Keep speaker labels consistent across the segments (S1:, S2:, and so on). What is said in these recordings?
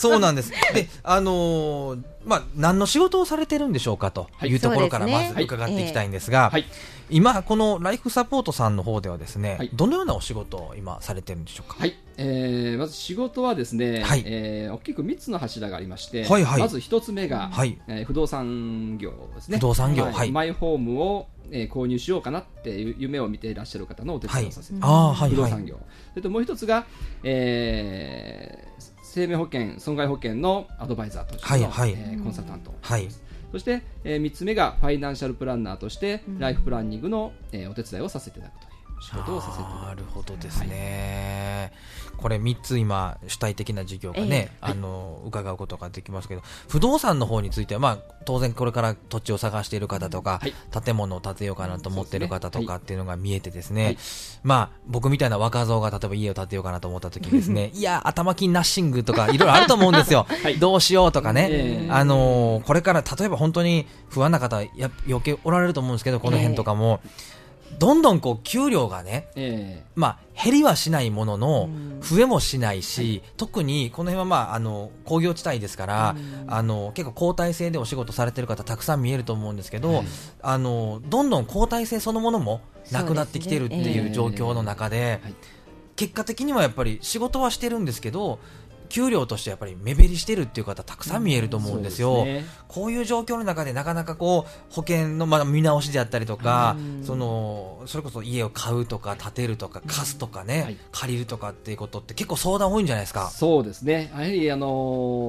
S1: そうなんです。で、あのーまあ、何の仕事をされてるんでしょうかと
S2: はい。
S1: いうところからまず伺っていきたいんですが、
S2: はい。
S1: 今、このライフサポートさんの方ではですね、
S2: はい。
S1: どのようなお仕事を今されてるんでしょうか？
S2: はい、えーまず仕事はですね、
S1: はい。
S2: えー大きく3つの柱がありまして、
S1: はいはい。
S2: まず1つ目が、
S1: はい。
S2: えー不動産業ですね。
S1: 不動産業。はい。
S2: マイホームを、えー購入しようかなっていう夢を見ていらっしゃる方のお手伝いをさせていただきます。
S1: ああ、はいはい。
S2: 不動産業、それともう一つが、えー生命保険、損害保険のアドバイザーとしての、
S1: はいはい。
S2: えーコンサルタント、
S1: はい。
S2: そして、え3つ目がファイナンシャルプランナーとして、ライフプランニングの、えーお手伝いをさせていただくという仕事をさせていただきます。
S1: なるほどですね、これ3つ今、主体的な事業がね、あの伺うことができますけど、不動産の方については、まあ、当然これから土地を探している方とか、
S2: はい。
S1: 建物を建てようかなと思っている方とかっていうのが見えてですね、
S2: はい。
S1: まあ、僕みたいな若造が例えば家を建てようかなと思った時にですね、いや、頭金ナッシングとかいろいろあると思うんですよ。
S2: はい。
S1: どうしようとかね、
S2: ええ。
S1: あのーこれから例えば本当に不安な方や余計おられると思うんですけど、この辺とかも、どんどんこう給料がね、
S2: え
S1: まあ、減りはしないものの
S3: うん、
S1: 増えもしないし、特にこの辺は、まあ、あの工業地帯ですから、あの結構交代制でお仕事されてる方、たくさん見えると思うんですけど、
S2: はい。
S1: あのどんどん交代制そのものもなくなってきてるっていう状況の中で、
S2: はい。
S1: 結果的にはやっぱり仕事はしてるんですけど、給料としてやっぱり目減りしてるっていう方、たくさん見えると思うんですよ。
S2: そうですね。
S1: こういう状況の中でなかなかこう保険のまあ見直しであったりとか、そのそれこそ家を買うとか建てるとか貸すとかね、
S2: はい。
S1: 借りるとかっていうことって結構相談多いんじゃないですか。
S2: そうですね、やはり、あの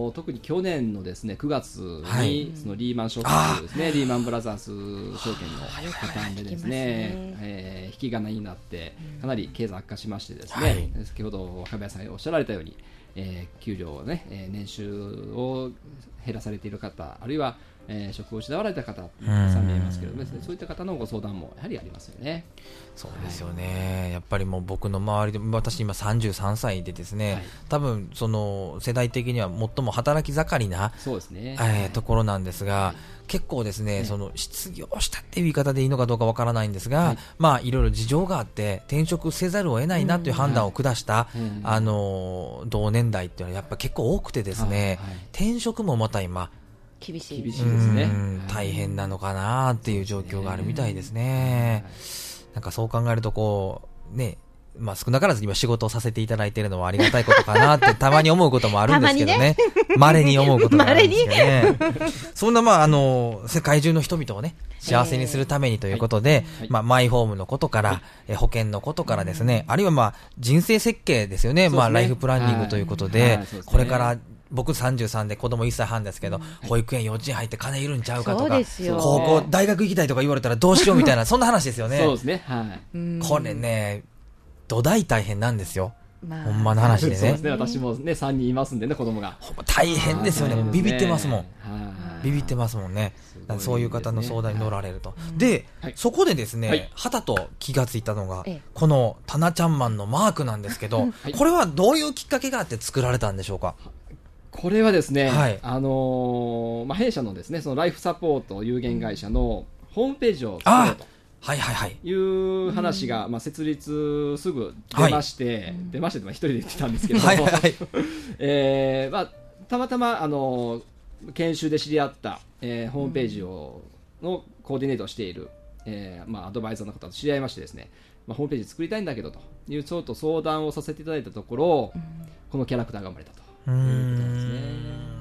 S2: ー特に去年のですね9月に、
S1: はい。
S2: そのリーマンショックですね、リーマンブラザーズ証券の破綻でですね、
S3: ね。
S2: えー引き金になって、かなり経済悪化しましてですね、
S1: はい。
S2: 先ほど若林さんがおっしゃられたように、えー給料をね、えー年収を減らされている方、あるいは、えー職を失われた方、たくさん見えますけれどね、そういった方のご相談もやはりありますよね。
S1: そうですよね、やっぱりもう僕の周りで、私今33歳でですね、
S2: はい。
S1: 多分その世代的には最も働き盛りな、
S2: そうですね。
S1: えーところなんですが、結構ですね、
S2: ね
S1: その失業したっていう言い方でいいのかどうかわからないんですが、
S2: はい。
S1: まあいろいろ事情があって転職せざるを得ないなという判断を下した、
S2: うん
S1: あの同年代っていうのはやっぱ結構多くてですね、
S2: はいはい。
S1: 転職もまた今、
S3: 厳しい。
S2: 厳しいですね
S1: うん大変なのかなっていう状況があるみたいですね。なんかそう考えるとこうね。まあ少なからず今仕事をさせていただいているのはありがたいことかなって たまに思うこともあるんですけどね。稀に思うことがあるんですけどね。そんなまああの、世界中の人々をね、幸せにするためにということで、
S2: はい
S1: まあマイホームのことから、え保険のことからですね、あるいはまあ人生設計ですよね。まあライフプランニングということで、
S2: はいはいそうですね
S1: これから僕33で子供1歳半ですけど、保育園幼稚園入って金いるんちゃうかとか高校大学行きたいとか言われたらどうしようみたいな そんな話ですよね。
S2: そうですね。はい。
S3: うん
S1: これね土台大変なんですよ。
S3: まあ。
S1: ほんまの話でね。
S2: そうですね。私もね、3人いますんでね、子供が。
S1: ほんま大変ですよね。
S2: はい
S1: ビビってますもん。
S2: はい。
S1: ビビってますもんね。そういう方の相談に乗られると、で、
S2: はい。
S1: そこでですね、
S2: は
S1: たと気がついたのが、
S3: ええ。
S1: このタナちゃんマンのマークなんですけど、
S2: はい。
S1: これはどういうきっかけがあって作られたんでしょうか？
S2: これはですね、
S1: はい。
S2: あのーまあ、弊社のですね、そのライフサポート有限会社のホームページを作ろう
S1: あ
S2: と。
S1: はいはいはい。
S2: いう話が、まあ、設立すぐ出まして、出ましてってまあ一人で言ってたんですけども、
S1: はいはい。は い
S2: えーまあ、たまたまあの研修で知り合った、えーホームページをのコーディネートをしている、えーまあ、アドバイザーの方と知り合いましてですね、まあ、ホームページ作りたいんだけどというちょっと相談をさせていただいたところ、このキャラクターが生まれたと
S1: うー
S2: いうことなん。ですね。
S1: ん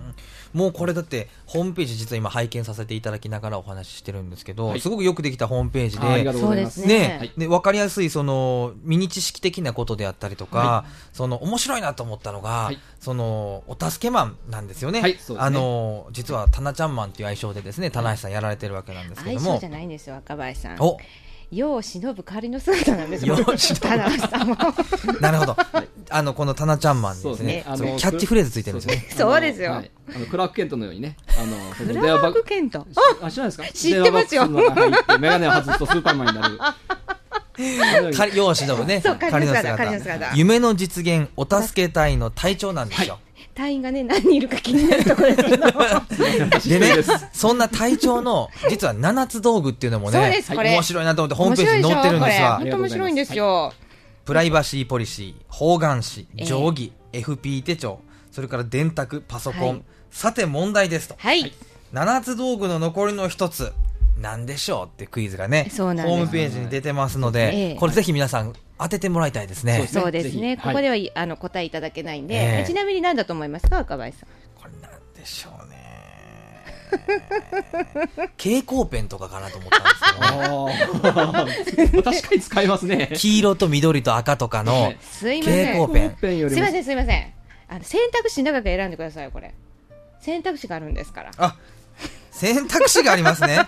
S1: もうこれだってホームページ実は今拝見させていただきながらお話ししてるんですけど、
S2: はい。
S1: すごくよくできたホームページで。
S3: そうですね。
S1: ね、で分かりやすいそのミニ知識的なことであったりとか、
S2: は
S1: その面白いなと思ったのが、
S2: はい。
S1: そのお助けマンなんですよね。
S2: はいそうですね。
S1: あの実はタナちゃんマンっていう愛称でですね、田中さんやられてるわけなんですけども。
S3: 相性じゃ、ないんですよ若林さん。
S1: お
S3: 世を忍ぶ仮の姿なんです。よ
S1: 世を忍ぶ。
S3: 田中さんも。
S1: なるほど、あのこのタナちゃんマンにですね、キャッチフレーズついてるんですよね。
S3: そう ですよ。
S2: あのクラークケントのようにね、あの
S3: クラークケント。
S2: あ、知らないですか？
S3: 知ってますよ。
S2: メガネを外すとスーパーマンになる。
S1: か世を忍ぶね、
S3: 仮の姿
S1: 夢の実現、お助け隊の隊長なんですよ。
S3: 隊員がね何人いるか気になるところですけど。
S1: でね、そんな隊長の、実は七つ道具っていうのもね面白いなと思ってホームページに載ってるんですわ。
S3: 面白いでしょこれ。本当面白いんですよ、
S1: プライバシーポリシー、方眼紙、
S3: ええ。
S1: 定規、FP 手帳、それから電卓、パソコン、
S3: はい。
S1: さて問題ですと。
S3: はい、
S1: 七つ道具の残りの一つ、なんでしょうってクイズがね、ホームページに出てますので、
S3: ええ。
S1: これぜひ皆さん当ててもらいたいですね。
S2: そうですね。
S3: ここでは、あの答えいただけないんで、
S1: ええ
S3: ちなみに何だと思いますか、若林さん？
S1: これなんでしょうね。蛍光ペンとかかなと思ったんですけど
S2: 確かに使いますね。
S1: 黄色と緑と赤とかの。蛍光ペン。
S3: すいません、すいません。あの選択肢の中から選んでくださいよ、これ。選択肢があるんですから。
S1: あ、選択肢がありますね。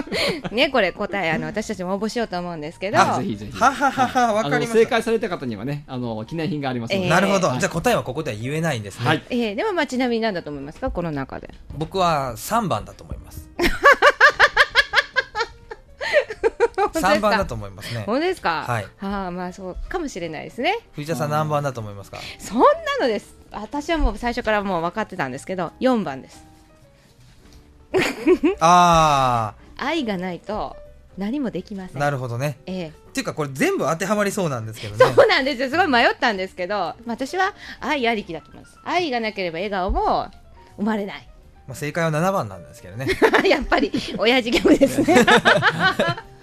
S3: ね、これ答え、あの私たちも応募しようと思うんですけど。
S2: あぜひぜひ。
S1: はははは、わかりま
S2: あの
S1: した。
S2: 正解された方にはね、あの記念品があります。
S3: ええ
S1: なるほど。
S2: はい
S1: じゃあ答えはここでは言えないんですね。
S2: はい。
S3: えーでもまあちなみに何だと思いますか、この中で。
S1: 僕は3番だと思います。3番だと思いますね。
S3: 本当ですか？
S1: はい
S3: はあ、まあそうかもしれないですね。
S1: 藤田さん何番だと思いますか？
S3: そんなのです。私はもう最初からもう分かってたんですけど、4番です。
S1: あ
S3: 愛がないと何もできませ
S1: ー、
S3: ん。
S1: なるほどね。
S3: ええ
S1: っていうかこれ全部当てはまりそうなんですけどね。
S3: そうなんですよ。すごい迷ったんですけど、まあ私は愛ありきだと思います。愛がなければ笑顔も生まれない。
S1: まあ正解は7番なんですけどね。
S3: やっぱり親父ギャグですね。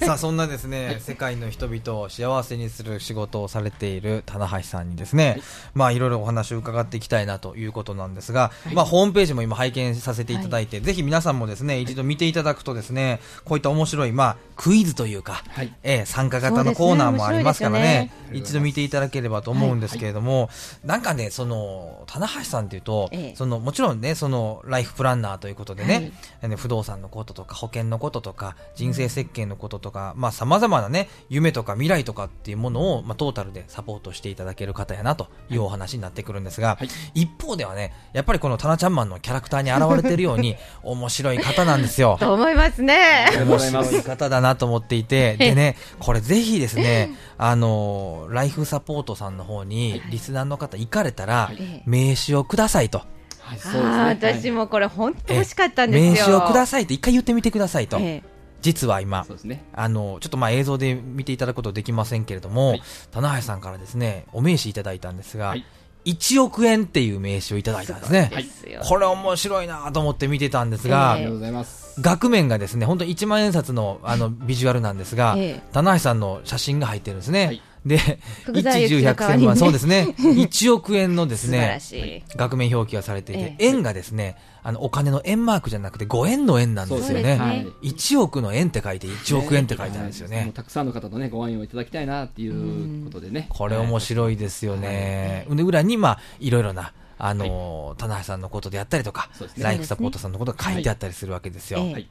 S1: さあそんなですね世界の人々を幸せにする仕事をされている棚橋さんにですね、まあいろいろお話を伺っていきたいなということなんですが、まあホームページも今拝見させていただいて、ぜひ皆さんもですね一度見ていただくとですねこういった面白いまあクイズというか、
S2: はい。
S1: ええ参加型のコーナーもありますからね。一度見ていただければと思うんですけれども、なんかねその棚橋さんっていうと、
S3: ええ。
S1: そのもちろんねそのライフプランナーということでね、不動産のこととか保険のこととか人生設計のこととか、まあ様々なね夢とか未来とかっていうものをまあトータルでサポートしていただける方やなというお話になってくるんですが、
S2: はい
S1: 一方ではねやっぱりこのタナちゃんマンのキャラクターに現れてるように 面白い方なんですよ。
S3: と思いますね。
S1: 面白い方だなと思っていて、でね、これぜひですね、あの、ライフサポートさんの方に、リスナーの方行かれたら
S3: はい、
S1: 名刺をくださいと。
S2: はい、そうですね。
S3: ああ私もこれ本当欲しかったんですよ。
S1: 名刺をくださいって一回言ってみてくださいと。
S3: え
S1: 実は今
S2: ね。
S1: あの、ちょっとまあ映像で見ていただくことできませんけれども、
S2: はい
S1: 棚橋さんからですね、お名刺いただいたんですが、
S2: はい
S1: 1億円っていう名刺をいただいたんですね。
S3: すよ。
S1: これ面白いなと思って見てたんですが、
S2: ありがとうございます。
S1: 額面がですね、本当1万円札のあのビジュアルなんですが、
S3: ええ
S1: 棚橋さんの写真が入ってるんですね。
S2: はい
S1: で、
S3: 福沢
S1: 一十百千万、そうですね。1億円のです
S3: 素晴ら
S1: ね、
S3: しい。
S1: 額面表記がされていて、
S3: ええ
S1: 円がですね、あの、お金の円マークじゃなくて5円の円なんですよね。
S3: そうですね
S2: はい。
S1: 1億の円って書いて1億円って書いてあるんですよね。
S2: たくさんの方のね、ご愛用いただきたいなっていうことでね。
S1: これ面白いですよね。で、裏に、まあ、いろいろな、あの、棚橋さんのことであったりとかライフサポートさんのことが書いてあったりするわけですよ。
S3: ええ
S2: はい。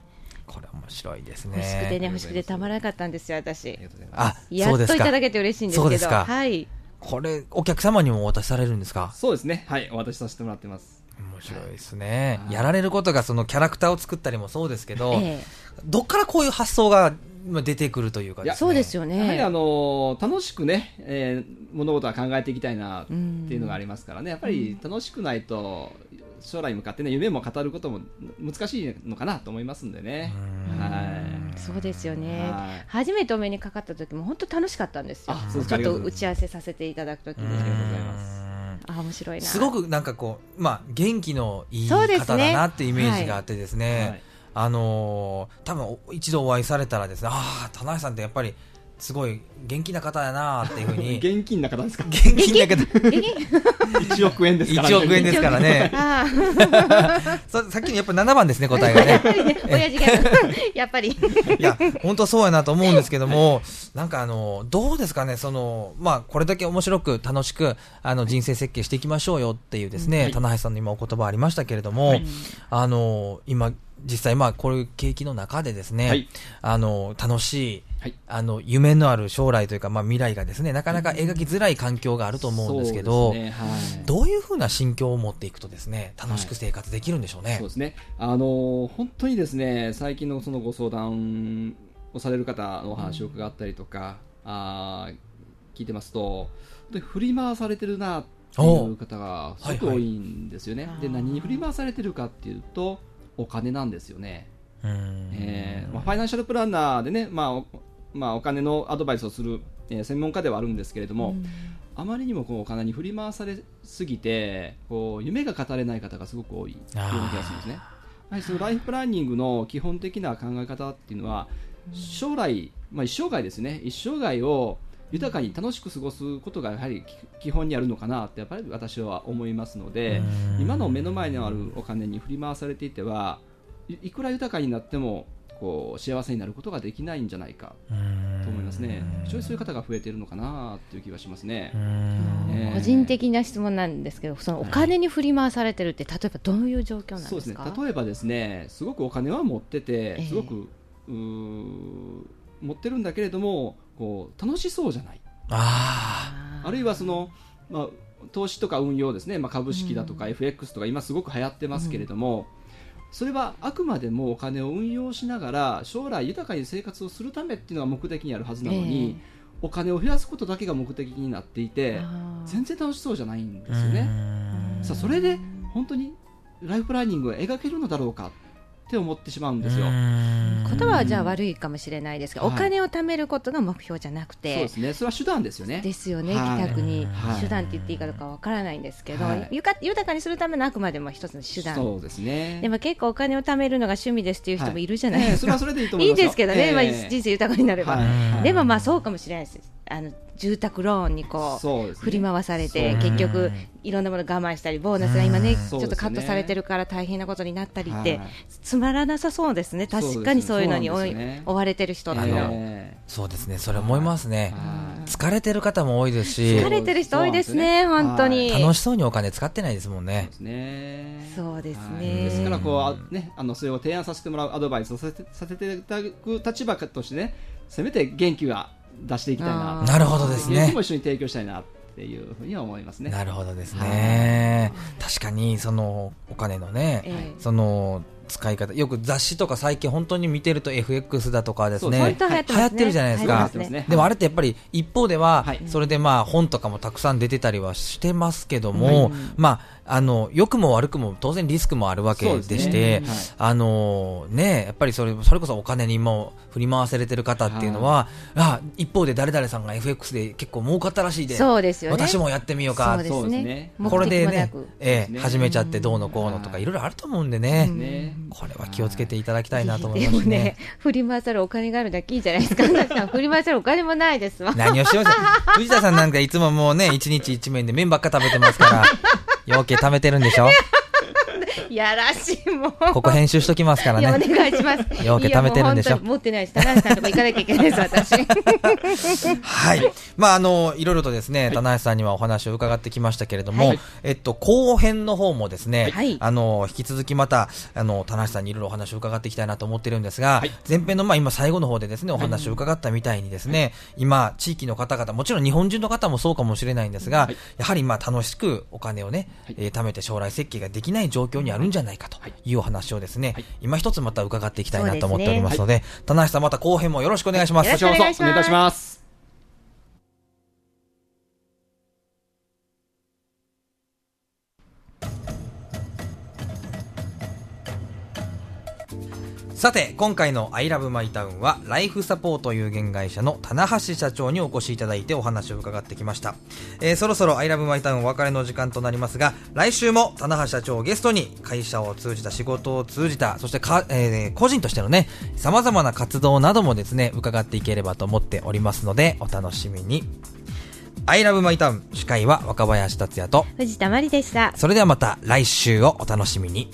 S1: これ面白いです
S3: 欲しくてね、
S1: ね。
S3: 欲しくてたまらなかったんですよ、
S2: あ
S3: 私
S2: り。がとうございます。
S1: あ、
S3: やっ。といただけて嬉しいんですけど。
S1: そうですか
S3: はい。
S1: これ、お客様にもお渡しされるんですか？
S2: そうですね。はい。お渡しさせてもらってます。
S1: 面白いですね。
S2: はい
S1: やられることがそのキャラクターを作ったりもそうですけど、
S3: え
S1: どっからこういう発想がまあ出てくるというか
S3: え
S1: ですね。
S3: そうですよ
S2: やはりあ
S3: ね。
S2: の楽しくね、えー物事は考えていきたいなっていうのがありますからね、やっぱり楽しくないと、将来に向かってね、夢も語ることも難しいのかなと思いますんでね。はい。
S3: そうですよね
S2: はい。
S3: 初めてお目にかかった時も本当楽しかったんですよ
S2: あそうです
S3: ちょっと打ち合わせさせていただく時に。
S1: うん
S2: ありがとうございます
S3: あ、面白いな。
S1: すごくなんかこう、まあ、元気のいい方だなってイメージがあってですね、
S2: はい
S1: あのー多分お一度お会いされたらですね、ああ、田中さんってやっぱりすごい元気な方やなっていうふうに、元
S2: 現金な方ですか？
S1: 気な方、
S2: 1億円ですから、
S1: 1億円ですからね。
S3: あ
S1: ささっきのやっぱ7番ですね、答えがね。
S3: あ、親父ギャグ。やっぱり。
S1: いや、本当そうやなと思うんですけども、なんかあの、どうですかね、その、まあ、これだけ面白く楽しく、あの、人生設計していきましょうよっていうですね、
S2: はい
S1: 棚橋さんの今お言葉ありましたけれども、
S2: はい
S1: あの、今、実際まあ、こういう景気？の中でですね、
S2: はい
S1: あの、楽しい、
S2: はい
S1: あの、夢のある将来というか、まあ、未来がですね、なかなか描きづらい環境があると思うんですけど、
S2: ねはい
S1: どういうふうな心境を持っていくとですね、楽しく生活できるんでしょうね。
S2: そうですね。あのー本当にですね、最近のそのご相談をされる方のお話を伺ったりとか、あー聞いてますと、本当に振り回されてるなっていう方がすごく多いんですよね。で、
S3: はいはい
S2: 何に振り回されてるかっていうと、お金なんですよね。
S1: うん
S2: えーまあ、ファイナンシャルプランナーでね、まあおまあ、お金のアドバイスをする、えー専門家ではあるんですけれども、あまりにもこうお金に振り回されすぎてこう夢が語れない方がすごく多いような気がするんですね。やはりそのライフプランニングの基本的な考え方っていうのは将来、まあ、一生涯ですね。一生涯を豊かに楽しく過ごすことがやはり基本にあるのかなってやっぱり私は思いますので今の目の前にあるお金に振り回されていてはいいくら豊かになってもこう幸せになることができないんじゃないかと思いますね。非常にそういう方が増えているのかなという気がしますね、
S3: えー、個人的な質問なんですけどそのお金に振り回されてるって例えばどういう状況なんですか、そうです
S2: ね。例えばですねすごくお金は持っててすごく、えー、持ってるんだけれどもこう楽しそうじゃない。ああるいはその、まあ、投資とか運用ですね、まあ、株式だとか FX とか今すごく流行ってますけれども、うんそれはあくまでもお金を運用しながら将来豊かに生活をするためっていうのが目的にあるはずなのに、えー、お金を増やすことだけが目的になっていて全然楽しそうじゃないんですよね。さあそれで本当にライフプランニングを描けるのだろうかって思ってしまうんですよ。
S3: 言葉はじゃあ悪いかもしれないですが、お金を貯めることが目標じゃなくて、
S2: そうですね、それは手段ですよね。
S3: ですよね、はい、逆に、はい、手段って言っていいかどうかわからないんですけど、はい、豊かにするためのあくまでも一つの手段。
S2: そうですね。
S3: でも結構お金を貯めるのが趣味ですっていう人もいるじゃないですか。えー、
S2: それはそれでいいと思い
S3: ますいいですけどね、えー、まあ人生豊かになれば。でもまあそうかもしれないです。あの住宅ローンにこう、ね、振り回されて、結局いろんなもの我慢したりボーナスが今ね、ちょっとカットされてるから大変なことになったりって、つまらなさそうですね。確かにそういうのに追われてる人って。い。うのは、
S1: そうですね。それ思いますね、疲れてる方も多いですし
S3: 疲れてる人多いですね本当に。
S1: 楽しそうにお金使ってないですもんね。
S3: そうですね。
S2: ですからこうねあのそれを提案させてもらうアドバイスをさせてさせていただく立場としてねせめて元気は出していきたいな。
S1: なるほどですね。
S2: も一緒に提供したいなっていうふうには思いますね。
S1: なるほどですね。確かにそのお金のね、えその使い方よく雑誌とか最近本当に見てると FX だとかですね。流行ってるじゃないですか、でもあれってやっぱり一方では、それでまあ本とかもたくさん出てたりはしてますけども、まああの良くも悪くも当然リスクもあるわけでして、ね。はい、あのねやっぱりそれそれこそお金にも振り回されてる方っていうのは、はい、あ一方で誰々さんが FX で結構儲かったらしいで
S3: そうですよ、ね、
S1: 私もやってみようか。
S3: そうですね。
S1: これでね、ええ、始めちゃってどうのこうのとかい。ろいろあると思うんでね、これは気をつけていただきたいなと思いますね。ね。
S3: 振り回されるお金があるだけいいじゃないですか振り回されるお金もないですわ。
S1: 何をしよう。藤田さんなんかいつももうね一日一面で麺ばっか食べてますから余計貯めてるんでしょ？
S3: やらしいもう。
S1: ここ編集しときますからね。
S3: お願いします。
S1: ようけ貯めてるんでしょ。
S3: 持ってないです。田中さんとか行かなきゃいけないです、私。
S1: はい。まあ、あの、いろいろとですね、田中さんにはお話を伺ってきましたけれども、はい、えっと、後編の方もですね、はい、あの、引き続きまた、あの、田中さんにいろいろお話を伺っていきたいなと思ってるんですが、はい、前編の、まあ、今最後の方でですね、お話を伺ったみたいにですね、今、地域の方々、もちろん日本人の方もそうかもしれないんですが、やはり、まあ、楽しくお金をね、えー、貯めて将来設計ができない状況にあるんじゃないかとい。うお話をですね、はい、今一つまた伺っていきたいなと思っておりますので、でね。はい、田中さんまた後編もよろしくお願いします。
S3: よろしくお願いします。ます
S1: さて、今回の I love my town は、ライフサポート有限会社の棚橋社長にお越しいただいてお話を伺ってきました。えー、そろそろ I love my town お別れの時間となりますが、来週も棚橋社長をゲストに会社を通じた仕事を通じた、そしてか、えー、個人としてのね、様々な活動などもですね、伺っていければと思っておりますので、お楽しみに。I love my town 司会は若林達也と
S3: 藤田真理でした。
S1: それではまた来週をお楽しみに。